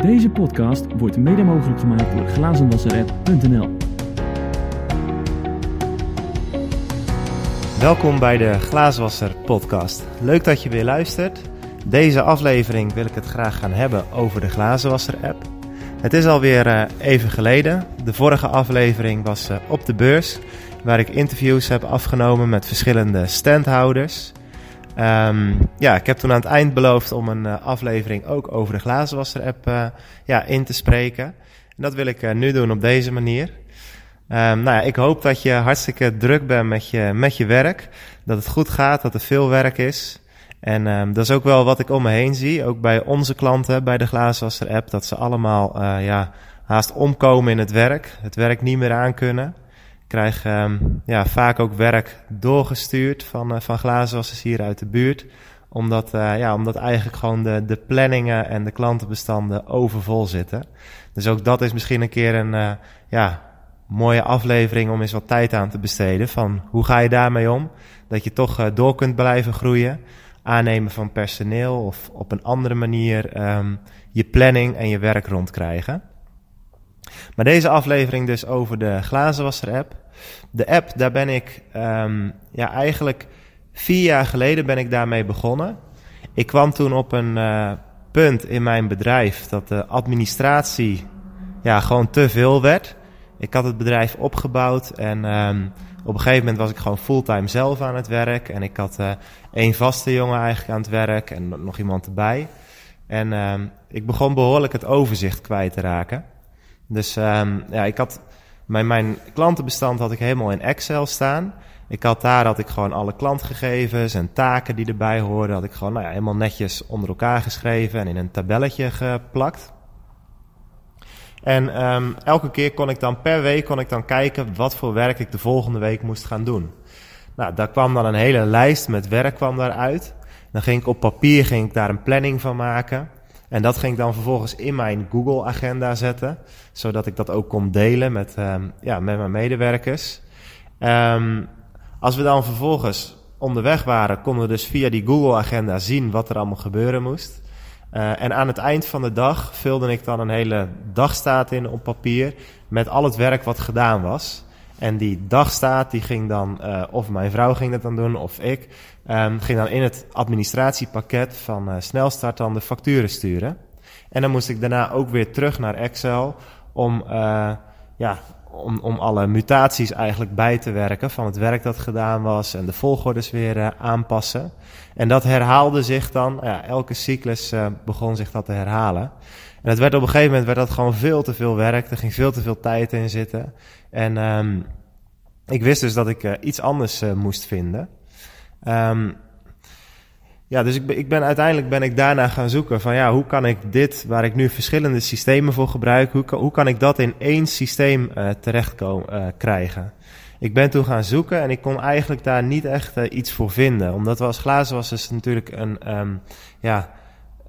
Deze podcast wordt mede mogelijk gemaakt door glazenwasserapp.nl. Welkom bij de Glaaswasser podcast. Leuk dat je weer luistert. Deze aflevering wil ik het graag gaan hebben over de Glazenwasser app. Het is alweer uh, even geleden. De vorige aflevering was uh, op de beurs, waar ik interviews heb afgenomen met verschillende standhouders. Um, ja, ik heb toen aan het eind beloofd om een uh, aflevering ook over de Glazenwasser app ja, in te spreken. En dat wil ik nu doen op deze manier. Um, nou ja, ik hoop dat je hartstikke druk bent met je, met je werk. Dat het goed gaat, dat er veel werk is. En um, dat is ook wel wat ik om me heen zie. Ook bij onze klanten, bij de Glazenwasser app. Dat ze allemaal uh, ja, haast omkomen in het werk. Het werk niet meer aankunnen. Krijg um, ja, vaak ook werk doorgestuurd van, uh, van glazenwassers hier uit de buurt. Omdat, uh, ja, omdat eigenlijk gewoon de, de planningen en de klantenbestanden overvol zitten. Dus ook dat is misschien een keer een ja, mooie aflevering om eens wat tijd aan te besteden. Van hoe ga je daarmee om? Dat je toch door kunt blijven groeien. Aannemen van personeel of op een andere manier um, je planning en je werk rondkrijgen. Maar deze aflevering dus over de glazenwasser app. De app, daar ben ik um, ja, eigenlijk vier jaar geleden ben ik daarmee begonnen. Ik kwam toen op een uh, punt in mijn bedrijf dat de administratie ja, gewoon te veel werd. Ik had het bedrijf opgebouwd en um, op een gegeven moment was ik gewoon fulltime zelf aan het werk. En ik had uh, één vaste jongen eigenlijk aan het werk en nog iemand erbij. En um, ik begon behoorlijk het overzicht kwijt te raken. Dus um, ja, ik had mijn, mijn klantenbestand had ik helemaal in Excel staan. Ik had daar had ik gewoon alle klantgegevens en taken die erbij hoorden, had ik gewoon nou ja, helemaal netjes onder elkaar geschreven en in een tabelletje geplakt. En um, elke keer kon ik dan per week kon ik dan kijken wat voor werk ik de volgende week moest gaan doen. Nou, daar kwam dan een hele lijst met werk kwam daaruit. Dan ging ik op papier ging ik daar een planning van maken. En dat ging ik dan vervolgens in mijn Google agenda zetten. Zodat ik dat ook kon delen met, um, ja, met mijn medewerkers. Um, als we dan vervolgens onderweg waren, konden we dus via die Google agenda zien wat er allemaal gebeuren moest. Uh, en aan het eind van de dag vulde ik dan een hele dagstaat in op papier met al het werk wat gedaan was. En die dagstaat die ging dan, uh, of mijn vrouw ging dat dan doen, of ik, um, ging dan in het administratiepakket van uh, Snelstart dan de facturen sturen. En dan moest ik daarna ook weer terug naar Excel om, ja, om, om alle mutaties eigenlijk bij te werken van het werk dat gedaan was en de volgordes weer aanpassen. En dat herhaalde zich dan, ja, elke cyclus begon zich dat te herhalen. En het werd op een gegeven moment werd dat gewoon veel te veel werk, er ging veel te veel tijd in zitten. En um, ik wist dus dat ik uh, iets anders moest vinden. Um, ja, dus ik ik ben uiteindelijk ben ik daarna gaan zoeken van ja, hoe kan ik dit, waar ik nu verschillende systemen voor gebruik, hoe kan, hoe kan ik dat in één systeem uh, terecht komen, uh, krijgen? Ik ben toen gaan zoeken en ik kon eigenlijk daar niet echt iets voor vinden. Omdat we als glazenwassers natuurlijk een, um, ja,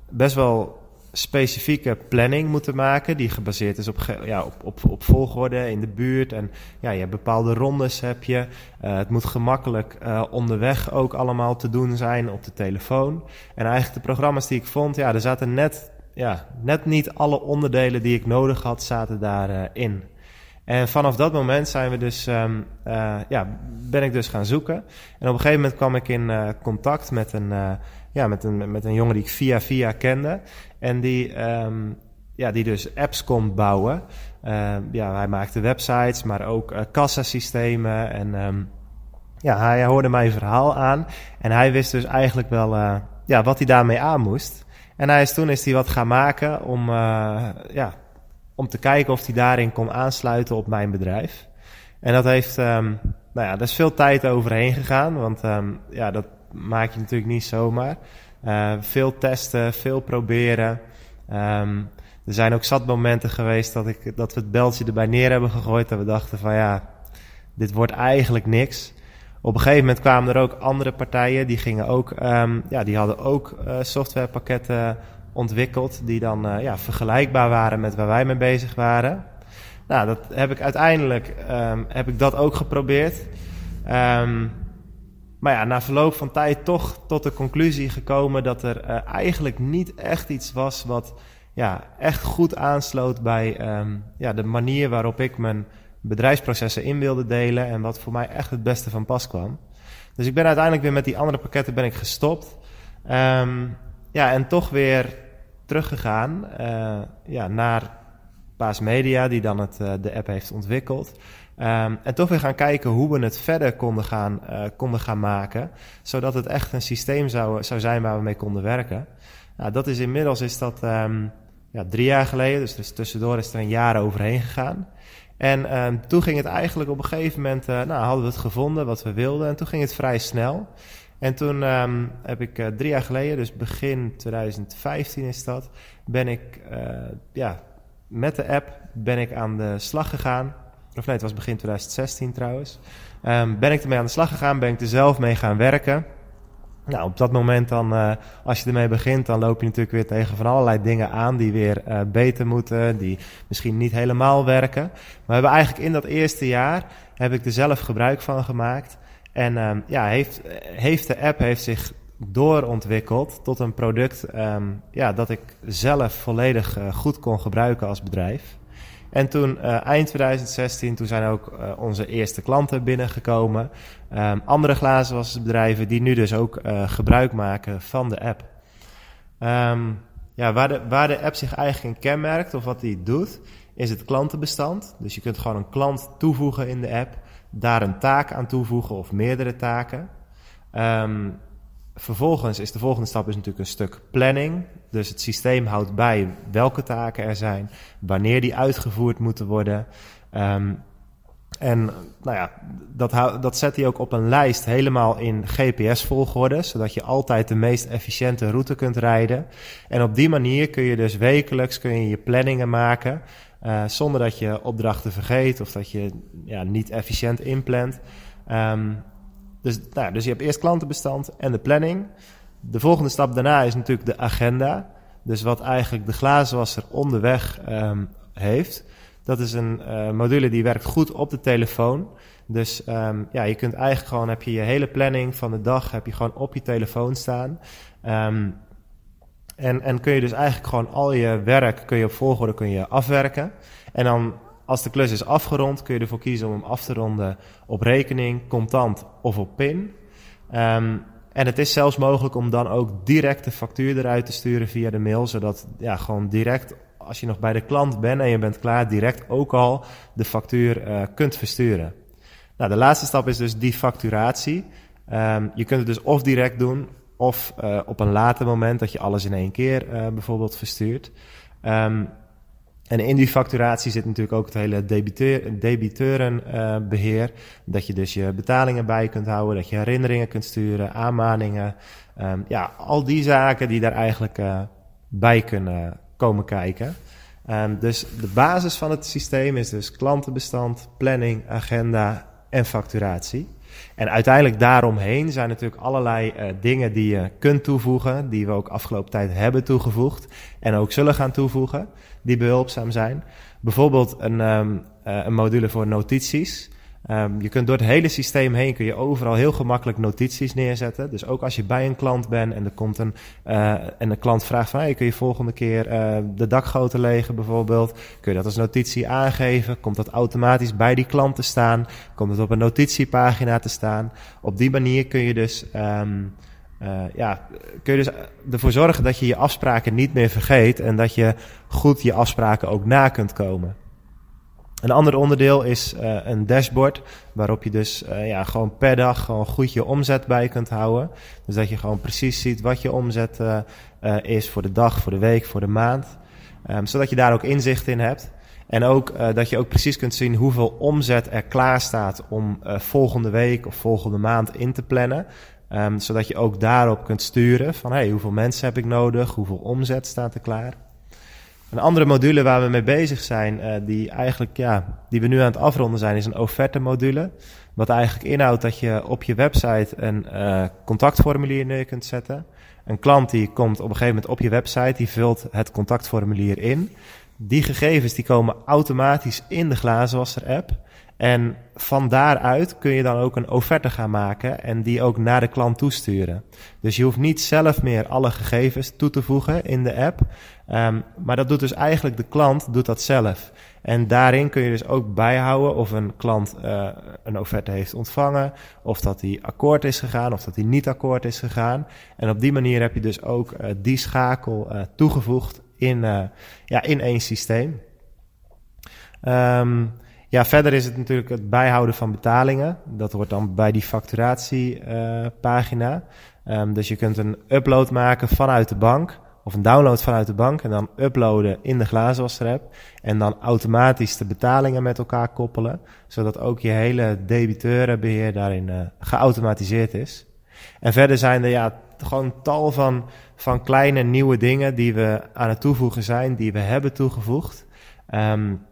best wel specifieke planning moeten maken. Die gebaseerd is op, ja, op, op, volgorde in de buurt. En ja, je hebt bepaalde rondes heb je. Uh, het moet gemakkelijk uh, onderweg ook allemaal te doen zijn op de telefoon. En eigenlijk de programma's die ik vond, ja, er zaten net, ja, net niet alle onderdelen die ik nodig had, zaten daarin. In. En vanaf dat moment zijn we dus, um, ja, ben ik dus gaan zoeken. En op een gegeven moment kwam ik in contact met een ja, met, een, met een jongen die ik via via kende. En die, um, ja, die dus apps kon bouwen. Uh, ja, hij maakte websites, maar ook kassasystemen. En ja, hij hoorde mijn verhaal aan. En hij wist dus eigenlijk wel ja, wat hij daarmee aan moest. En hij is, toen is hij wat gaan maken om, ja, om te kijken of hij daarin kon aansluiten op mijn bedrijf. En dat heeft, um, nou ja, er is veel tijd overheen gegaan. Want um, ja, dat, maak je natuurlijk niet zomaar. Uh, veel testen, veel proberen. Um, er zijn ook zat momenten geweest dat, ik, dat we het beltje erbij neer hebben gegooid. Dat we dachten van ja, dit wordt eigenlijk niks. Op een gegeven moment kwamen er ook andere partijen. Die, gingen ook, ja, die hadden ook uh, softwarepakketten ontwikkeld. Die dan uh, ja, vergelijkbaar waren met waar wij mee bezig waren. Nou, dat heb ik uiteindelijk um, heb ik dat ook geprobeerd. Um, maar ja, na verloop van tijd toch tot de conclusie gekomen dat er uh, eigenlijk niet echt iets was wat ja, echt goed aansloot bij um, ja, de manier waarop ik mijn bedrijfsprocessen in wilde delen en wat voor mij echt het beste van pas kwam. Dus ik ben uiteindelijk weer met die andere pakketten ben ik gestopt. Um, ja, en toch weer teruggegaan uh, ja, naar Paas Media, die dan het, uh, de app heeft ontwikkeld. Um, en toch weer gaan kijken hoe we het verder konden gaan, uh, konden gaan maken. Zodat het echt een systeem zou, zou zijn waar we mee konden werken. Nou, dat is inmiddels is dat um, ja, drie jaar geleden. Dus, dus tussendoor is er een jaar overheen gegaan. En um, toen ging het eigenlijk op een gegeven moment, nou hadden we het gevonden wat we wilden. En toen ging het vrij snel. En toen um, heb ik uh, drie jaar geleden, dus begin 2015 is dat, ben ik uh, ja, met de app ben ik aan de slag gegaan. Of nee, het was begin 2016 trouwens. Um, ben ik ermee aan de slag gegaan, ben ik er zelf mee gaan werken. Nou, op dat moment dan, uh, als je ermee begint, dan loop je natuurlijk weer tegen van allerlei dingen aan die weer beter moeten, die misschien niet helemaal werken. Maar we hebben eigenlijk in dat eerste jaar, heb ik er zelf gebruik van gemaakt. En um, ja, heeft, heeft de app heeft zich doorontwikkeld tot een product um, ja, dat ik zelf volledig uh, goed kon gebruiken als bedrijf. En toen uh, eind 2016, toen zijn ook uh, onze eerste klanten binnengekomen. Um, andere glazenwassersbedrijven die nu dus ook gebruik maken van de app. Ja, waar, de, waar de app zich eigenlijk in kenmerkt of wat die doet, is het klantenbestand. Dus je kunt gewoon een klant toevoegen in de app, daar een taak aan toevoegen of meerdere taken. Um, vervolgens is de volgende stap is natuurlijk een stuk planning. Dus het systeem houdt bij welke taken er zijn, wanneer die uitgevoerd moeten worden. Um, en nou ja, dat, dat zet hij ook op een lijst helemaal in GPS-volgorde, zodat je altijd de meest efficiënte route kunt rijden. En op die manier kun je dus wekelijks kun je, je planningen maken, uh, zonder dat je opdrachten vergeet of dat je ja, niet efficiënt inplant. Um, dus, nou, dus je hebt eerst klantenbestand en de planning. De volgende stap daarna is natuurlijk de agenda. Dus wat eigenlijk de glazenwasser onderweg um, heeft. Dat is een uh, module die werkt goed op de telefoon. Dus um, ja, je kunt eigenlijk gewoon, heb je je hele planning van de dag, heb je gewoon op je telefoon staan. Um, en, en kun je dus eigenlijk gewoon al je werk kun je op volgorde kun je afwerken. En dan als de klus is afgerond, kun je ervoor kiezen om hem af te ronden op rekening, contant of op PIN. Um, en het is zelfs mogelijk om dan ook direct de factuur eruit te sturen via de mail, zodat ja, gewoon direct, als je nog bij de klant bent en je bent klaar, direct ook al de factuur uh, kunt versturen. Nou, de laatste stap is dus die facturatie. Um, je kunt het dus of direct doen, of uh, op een later moment dat je alles in één keer uh, bijvoorbeeld verstuurt. Um, en in die facturatie zit natuurlijk ook het hele debiteur, debiteurenbeheer. dat je dus je betalingen bij kunt houden, dat je herinneringen kunt sturen, aanmaningen. Um, ja, al die zaken die daar eigenlijk bij kunnen komen kijken. Um, dus de basis van het systeem is dus klantenbestand, planning, agenda en facturatie. En uiteindelijk daaromheen zijn natuurlijk allerlei uh, dingen die je kunt toevoegen, die we ook afgelopen tijd hebben toegevoegd en ook zullen gaan toevoegen, die behulpzaam zijn. Bijvoorbeeld een, um, uh, een module voor notities. Um, je kunt door het hele systeem heen kun je overal heel gemakkelijk notities neerzetten. Dus ook als je bij een klant bent en er komt een uh, en de klant vraagt van hey, kun je volgende keer uh, de dakgoten legen bijvoorbeeld, kun je dat als notitie aangeven. Komt dat automatisch bij die klant te staan? Komt het op een notitiepagina te staan? Op die manier kun je dus um, uh, ja, kun je dus ervoor zorgen dat je je afspraken niet meer vergeet en dat je goed je afspraken ook na kunt komen. Een ander onderdeel is uh, een dashboard, waarop je dus uh, ja, gewoon per dag gewoon goed je omzet bij kunt houden. Dus dat je gewoon precies ziet wat je omzet uh, is voor de dag, voor de week, voor de maand. Um, zodat je daar ook inzicht in hebt. En ook dat je ook precies kunt zien hoeveel omzet er klaar staat om volgende week of volgende maand in te plannen. Um, zodat je ook daarop kunt sturen van hey, hoeveel mensen heb ik nodig, hoeveel omzet staat er klaar. Een andere module waar we mee bezig zijn, uh, die eigenlijk, ja, die we nu aan het afronden zijn, is een offerte module. Wat eigenlijk inhoudt dat je op je website een uh, contactformulier neer kunt zetten. Een klant die komt op een gegeven moment op je website, die vult het contactformulier in. Die gegevens die komen automatisch in de glazenwasser app. En van daaruit kun je dan ook een offerte gaan maken en die ook naar de klant toesturen. Dus je hoeft niet zelf meer alle gegevens toe te voegen in de app. Um, maar dat doet dus eigenlijk de klant doet dat zelf. En daarin kun je dus ook bijhouden of een klant uh, een offerte heeft ontvangen, of dat hij akkoord is gegaan, of dat hij niet akkoord is gegaan. En op die manier heb je dus ook uh, die schakel uh, toegevoegd in, ja, in één systeem. Um, ja, verder is het natuurlijk het bijhouden van betalingen. Dat wordt dan bij die facturatiepagina. Um, dus je kunt een upload maken vanuit de bank. Of een download vanuit de bank. En dan uploaden in de glazenwasser app. En dan automatisch de betalingen met elkaar koppelen. Zodat ook je hele debiteurenbeheer daarin uh, geautomatiseerd is. En verder zijn er ja, gewoon tal van, van kleine nieuwe dingen die we aan het toevoegen zijn. Die we hebben toegevoegd. Um,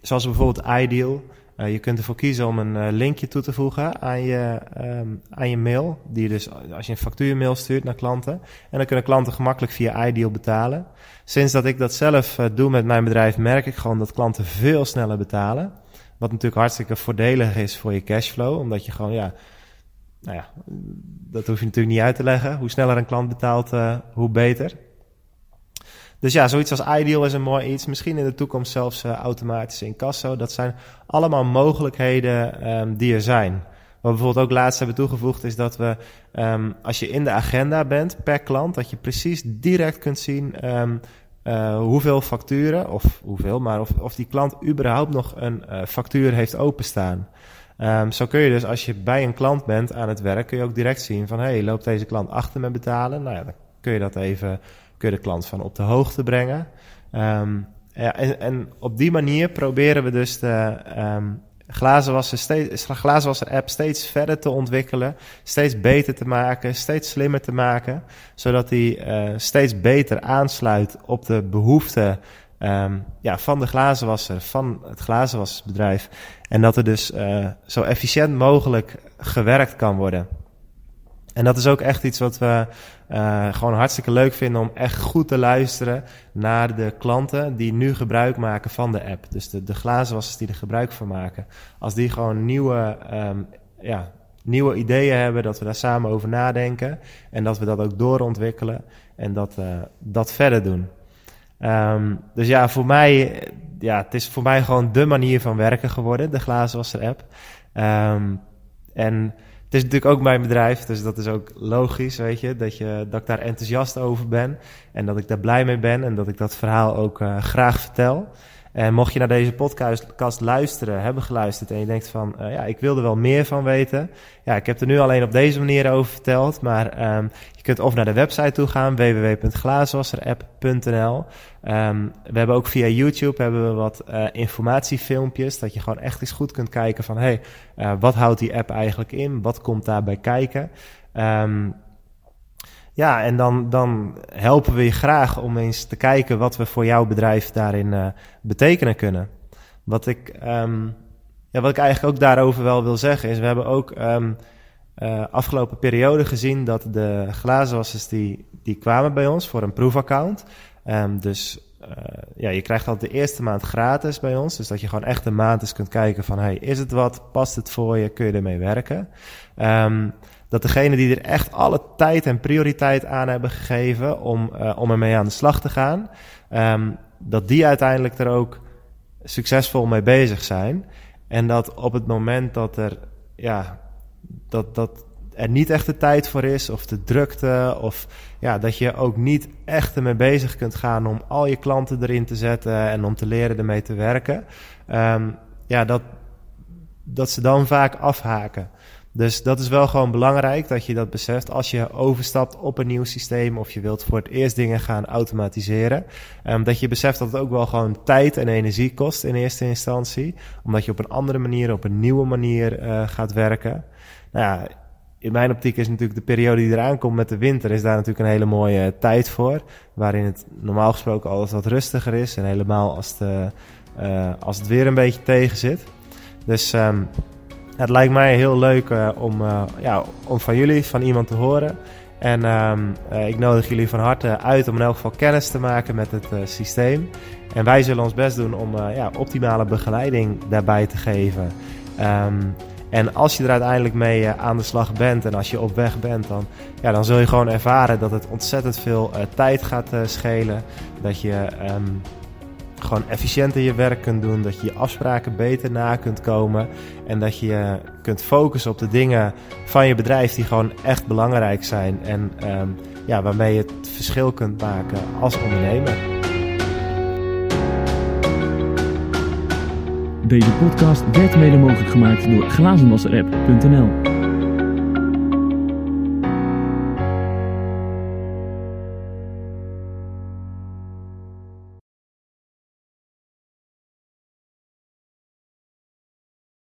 Zoals bijvoorbeeld Ideal. Uh, je kunt ervoor kiezen om een uh, linkje toe te voegen aan je, um, aan je mail. Die je dus als je een factuurmail stuurt naar klanten. En dan kunnen klanten gemakkelijk via Ideal betalen. Sinds dat ik dat zelf doe met mijn bedrijf, merk ik gewoon dat klanten veel sneller betalen. Wat natuurlijk hartstikke voordelig is voor je cashflow. Omdat je gewoon, ja, nou ja, dat hoef je natuurlijk niet uit te leggen. Hoe sneller een klant betaalt, hoe beter. Dus ja, zoiets als Ideal is een mooi iets. Misschien in de toekomst zelfs uh, automatische incasso. Dat zijn allemaal mogelijkheden um, die er zijn. Wat we bijvoorbeeld ook laatst hebben toegevoegd is dat we, um, als je in de agenda bent per klant, dat je precies direct kunt zien um, uh, hoeveel facturen, of hoeveel, maar of, of die klant überhaupt nog een uh, factuur heeft openstaan. Zo kun je dus als je bij een klant bent aan het werk, kun je ook direct zien van, hey, loopt deze klant achter met betalen? Nou ja, dan kun je dat even kun je de klant van op de hoogte brengen. Ja, en, en, op die manier proberen we dus de um, glazenwasser, app steeds verder te ontwikkelen, steeds beter te maken, steeds slimmer te maken, zodat die uh, steeds beter aansluit op de behoeften um, ja, van de glazenwasser, van het glazenwassersbedrijf. En dat er dus uh, zo efficiënt mogelijk gewerkt kan worden. En dat is ook echt iets wat we uh, gewoon hartstikke leuk vinden om echt goed te luisteren naar de klanten die nu gebruik maken van de app. Dus de, de glazenwassers die er gebruik van maken. Als die gewoon nieuwe, um, ja, nieuwe ideeën hebben, dat we daar samen over nadenken. En dat we dat ook doorontwikkelen en dat, uh, dat verder doen. Um, dus ja, voor mij, ja, het is voor mij gewoon de manier van werken geworden, de glazenwasser app. Um, en het is natuurlijk ook mijn bedrijf, dus dat is ook logisch, weet je, dat, je, dat ik daar enthousiast over ben en dat ik daar blij mee ben en dat ik dat verhaal ook uh, graag vertel. En mocht je naar deze podcast luisteren, hebben geluisterd en je denkt van, uh, ja, ik wil er wel meer van weten. Ja, ik heb er nu alleen op deze manier over verteld, maar um, je kunt of naar de website toe gaan, www.glazenwasserapp.nl. Um, we hebben ook via YouTube hebben we wat uh, informatiefilmpjes, dat je gewoon echt eens goed kunt kijken van, hey, uh, wat houdt die app eigenlijk in? Wat komt daarbij kijken? Um, ja, en dan, dan helpen we je graag om eens te kijken wat we voor jouw bedrijf daarin uh, betekenen kunnen. Wat ik, um, ja, wat ik eigenlijk ook daarover wel wil zeggen is, we hebben ook um, afgelopen periode gezien dat de glazenwassers die, die kwamen bij ons voor een proefaccount. Um, dus uh, ja, je krijgt altijd de eerste maand gratis bij ons. Dus dat je gewoon echt een maand eens kunt kijken van, hey, is het wat? Past het voor je? Kun je ermee werken? Dat degene die er echt alle tijd en prioriteit aan hebben gegeven om, uh, om ermee aan de slag te gaan, um, dat die uiteindelijk er ook succesvol mee bezig zijn. En dat op het moment dat er, ja, dat, dat er niet echt de tijd voor is, of de drukte, of ja, dat je ook niet echt ermee bezig kunt gaan om al je klanten erin te zetten en om te leren ermee te werken. Um, ja, dat, dat ze dan vaak afhaken. Dus dat is wel gewoon belangrijk dat je dat beseft als je overstapt op een nieuw systeem of je wilt voor het eerst dingen gaan automatiseren. Um, dat je beseft dat het ook wel gewoon tijd en energie kost in eerste instantie. Omdat je op een andere manier, op een nieuwe manier uh, gaat werken. Nou ja, in mijn optiek is natuurlijk de periode die eraan komt met de winter, is daar natuurlijk een hele mooie tijd voor. Waarin het normaal gesproken alles wat rustiger is. En helemaal als, de, uh, als het weer een beetje tegen zit. Dus um, het lijkt mij heel leuk uh, om, uh, ja, om van jullie, van iemand te horen. En ehm, eh, ik nodig jullie van harte uit om in elk geval kennis te maken met het systeem. En wij zullen ons best doen om ja, optimale begeleiding daarbij te geven. Um, en als je er uiteindelijk mee aan de slag bent en als je op weg bent, dan, ja, dan zul je gewoon ervaren dat het ontzettend veel tijd gaat schelen. Dat je um, gewoon efficiënter je werk kunt doen, dat je je afspraken beter na kunt komen en dat je kunt focussen op de dingen van je bedrijf die gewoon echt belangrijk zijn en um, ja, waarmee je het verschil kunt maken als ondernemer. Deze podcast werd mede mogelijk gemaakt door glazenwasserapp.nl